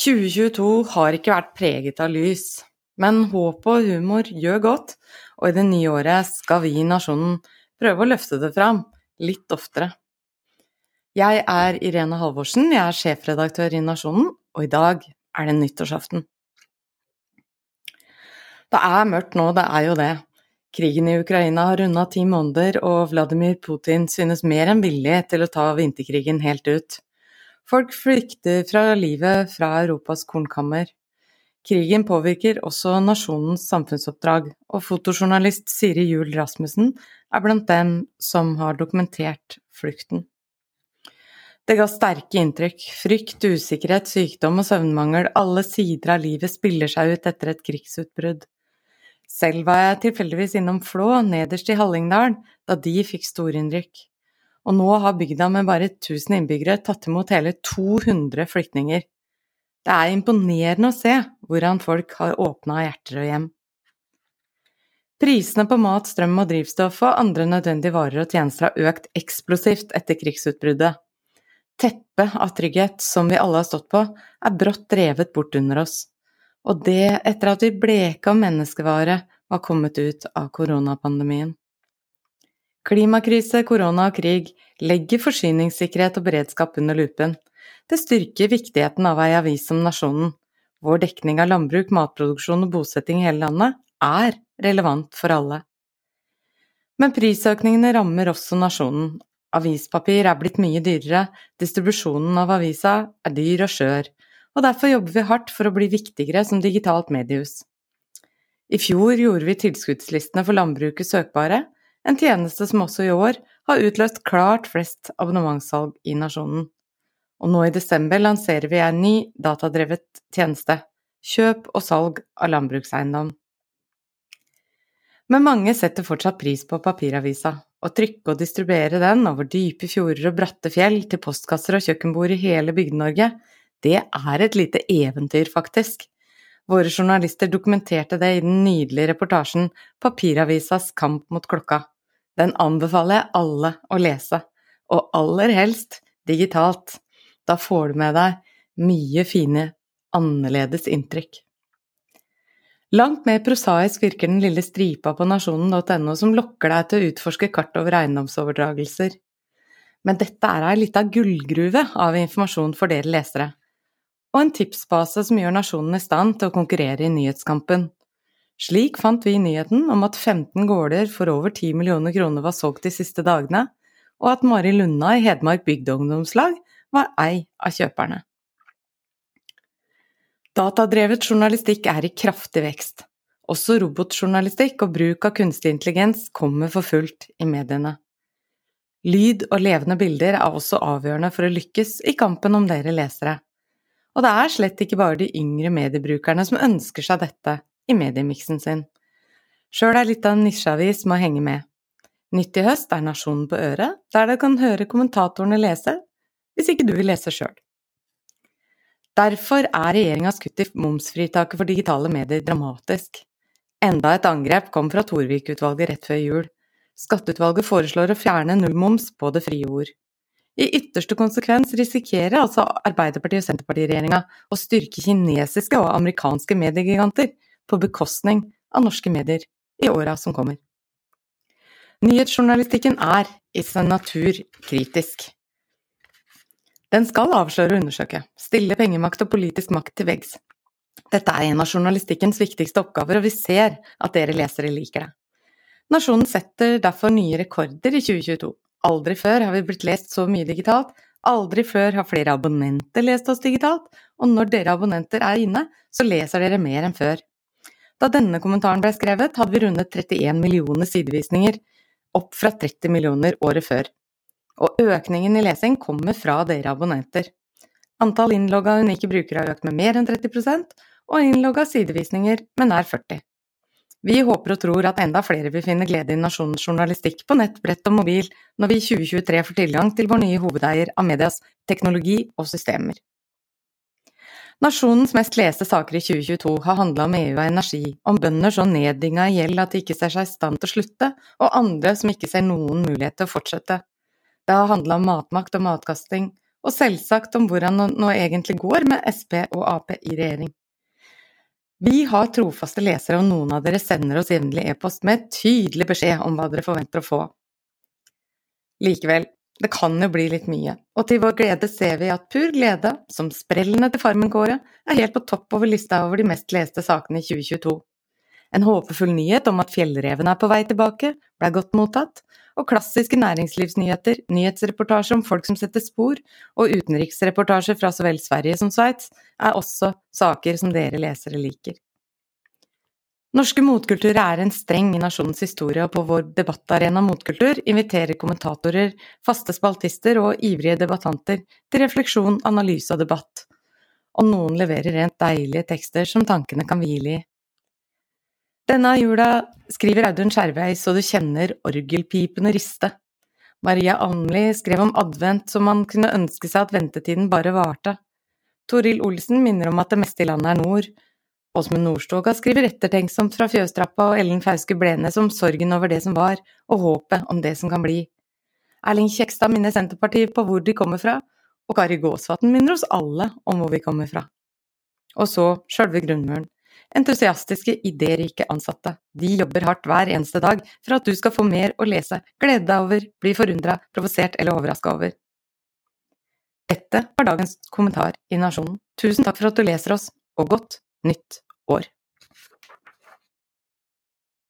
2022 har ikke vært preget av lys, men håp og humor gjør godt, og i det nye året skal vi i Nasjonen prøve å løfte det fram litt oftere. Jeg er Irene Halvorsen, jeg er sjefredaktør i Nasjonen, og i dag er det nyttårsaften. Det er mørkt nå, det er jo det. Krigen i Ukraina har runda ti måneder, og Vladimir Putin synes mer enn villig til å ta vinterkrigen helt ut. Folk flykter fra livet fra Europas kornkammer. Krigen påvirker også nasjonens samfunnsoppdrag, og fotojournalist Siri Juel Rasmussen er blant dem som har dokumentert flukten. Det ga sterke inntrykk. Frykt, usikkerhet, sykdom og søvnmangel. Alle sider av livet spiller seg ut etter et krigsutbrudd. Selv var jeg tilfeldigvis innom Flå, nederst i Hallingdal, da de fikk storinnrykk og nå har bygda med bare 1000 innbyggere tatt imot hele 200 flyktninger. Det er imponerende å se hvordan folk har åpna hjerter og hjem. Prisene på mat, strøm og drivstoff og andre nødvendige varer og tjenester har økt eksplosivt etter krigsutbruddet. Teppet av trygghet som vi alle har stått på, er brått revet bort under oss. Og det etter at vi bleka menneskevare var kommet ut av koronapandemien. Klimakrise, korona og krig legger forsyningssikkerhet og beredskap under lupen. Det styrker viktigheten av ei avis som Nasjonen. Vår dekning av landbruk, matproduksjon og bosetting i hele landet er relevant for alle. Men prisøkningene rammer også nasjonen. Avispapir er blitt mye dyrere, distribusjonen av avisa er dyr og skjør, og derfor jobber vi hardt for å bli viktigere som digitalt mediehus. I fjor gjorde vi tilskuddslistene for landbruket søkbare, en tjeneste som også i år har utløst klart flest abonnementssalg i nasjonen. Og nå i desember lanserer vi en ny datadrevet tjeneste – kjøp og salg av landbrukseiendom. Men mange setter fortsatt pris på papiravisa. Å trykke og distribuere den over dype fjorder og bratte fjell til postkasser og kjøkkenbord i hele Bygde-Norge, det er et lite eventyr, faktisk. Våre journalister dokumenterte det i den nydelige reportasjen Papiravisas kamp mot klokka. Den anbefaler jeg alle å lese, og aller helst digitalt. Da får du med deg mye fine, annerledes inntrykk. Langt mer prosaisk virker den lille stripa på nasjonen.no som lokker deg til å utforske kart over eiendomsoverdragelser. Men dette er ei lita gullgruve av informasjon for dere lesere og en tipsbase som gjør nasjonen i stand til å konkurrere i nyhetskampen. Slik fant vi nyheten om at 15 gårder for over 10 millioner kroner var solgt de siste dagene, og at Mari Lunna i Hedmark bygdeungdomslag var ei av kjøperne. Datadrevet journalistikk er i kraftig vekst. Også robotjournalistikk og bruk av kunstig intelligens kommer for fullt i mediene. Lyd og levende bilder er også avgjørende for å lykkes i kampen om dere lesere. Og det er slett ikke bare de yngre mediebrukerne som ønsker seg dette i mediemiksen sin. Sjøl er litt av en nisjeavis med å henge med. Nytt i høst er Nasjonen på øret, der du kan høre kommentatorene lese, hvis ikke du vil lese sjøl. Derfor er regjeringas kutt i momsfritaket for digitale medier dramatisk. Enda et angrep kom fra Torvik-utvalget rett før jul. Skatteutvalget foreslår å fjerne nullmoms på det frie ord. I ytterste konsekvens risikerer altså Arbeiderpartiet- og Senterpartiregjeringa å styrke kinesiske og amerikanske mediegiganter på bekostning av norske medier i åra som kommer. Nyhetsjournalistikken er i sin natur kritisk. Den skal avsløre og undersøke, stille pengemakt og politisk makt til veggs. Dette er en av journalistikkens viktigste oppgaver, og vi ser at dere lesere liker det. Nasjonen setter derfor nye rekorder i 2022. Aldri før har vi blitt lest så mye digitalt. Aldri før har flere abonnenter lest oss digitalt, og når dere abonnenter er inne, så leser dere mer enn før. Da denne kommentaren ble skrevet, hadde vi rundet 31 millioner sidevisninger, opp fra 30 millioner året før. Og økningen i lesing kommer fra dere abonnenter. Antall innlogga unike brukere har økt med mer enn 30% og innlogga sidevisninger med nær 40 vi håper og tror at enda flere vil finne glede i nasjonens journalistikk på nett, brett og mobil når vi i 2023 får tilgang til vår nye hovedeier av medias teknologi og systemer. Nasjonens mest leste saker i 2022 har handla om EU og energi, om bønder så neddynga i gjeld at de ikke ser seg i stand til å slutte, og andre som ikke ser noen mulighet til å fortsette. Det har handla om matmakt og matkasting, og selvsagt om hvordan det nå egentlig går med Sp og Ap i regjering. Vi har trofaste lesere, og noen av dere sender oss jevnlig e-post med tydelig beskjed om hva dere forventer å få. Likevel, det kan jo bli litt mye, og til vår glede ser vi at Pur glede, som sprellene til Farmen-Kåre, er helt på topp over lista over de mest leste sakene i 2022. En håpefull nyhet om at fjellreven er på vei tilbake, ble godt mottatt, og klassiske næringslivsnyheter, nyhetsreportasjer om folk som setter spor, og utenriksreportasjer fra så vel Sverige som Sveits, er også saker som dere lesere liker. Norske motkulturer er en streng i nasjonens historie, og på vår debattarena Motkultur inviterer kommentatorer, faste spaltister og ivrige debattanter til refleksjon, analyse og debatt. Og noen leverer rent deilige tekster som tankene kan hvile i. Denne jula skriver Audun Skjervøy så du kjenner orgelpipene riste. Maria Almli skrev om advent som man kunne ønske seg at ventetiden bare varte. Toril Olsen minner om at det meste i landet er nord. Åsmund Nordstoga skriver ettertenksomt fra fjøstrappa, og Ellen Fauske Blenes om sorgen over det som var, og håpet om det som kan bli. Erling Kjekstad minner Senterpartiet på hvor de kommer fra, og Kari Gåsvatn minner oss alle om hvor vi kommer fra. Og så sjølve grunnmuren entusiastiske, idérike ansatte. De jobber hardt hver eneste dag for at du skal få mer å lese, glede deg over, bli forundra, provosert eller overraska over. Dette var dagens kommentar i Nasjonen. Tusen takk for at du leser oss, og godt nytt år!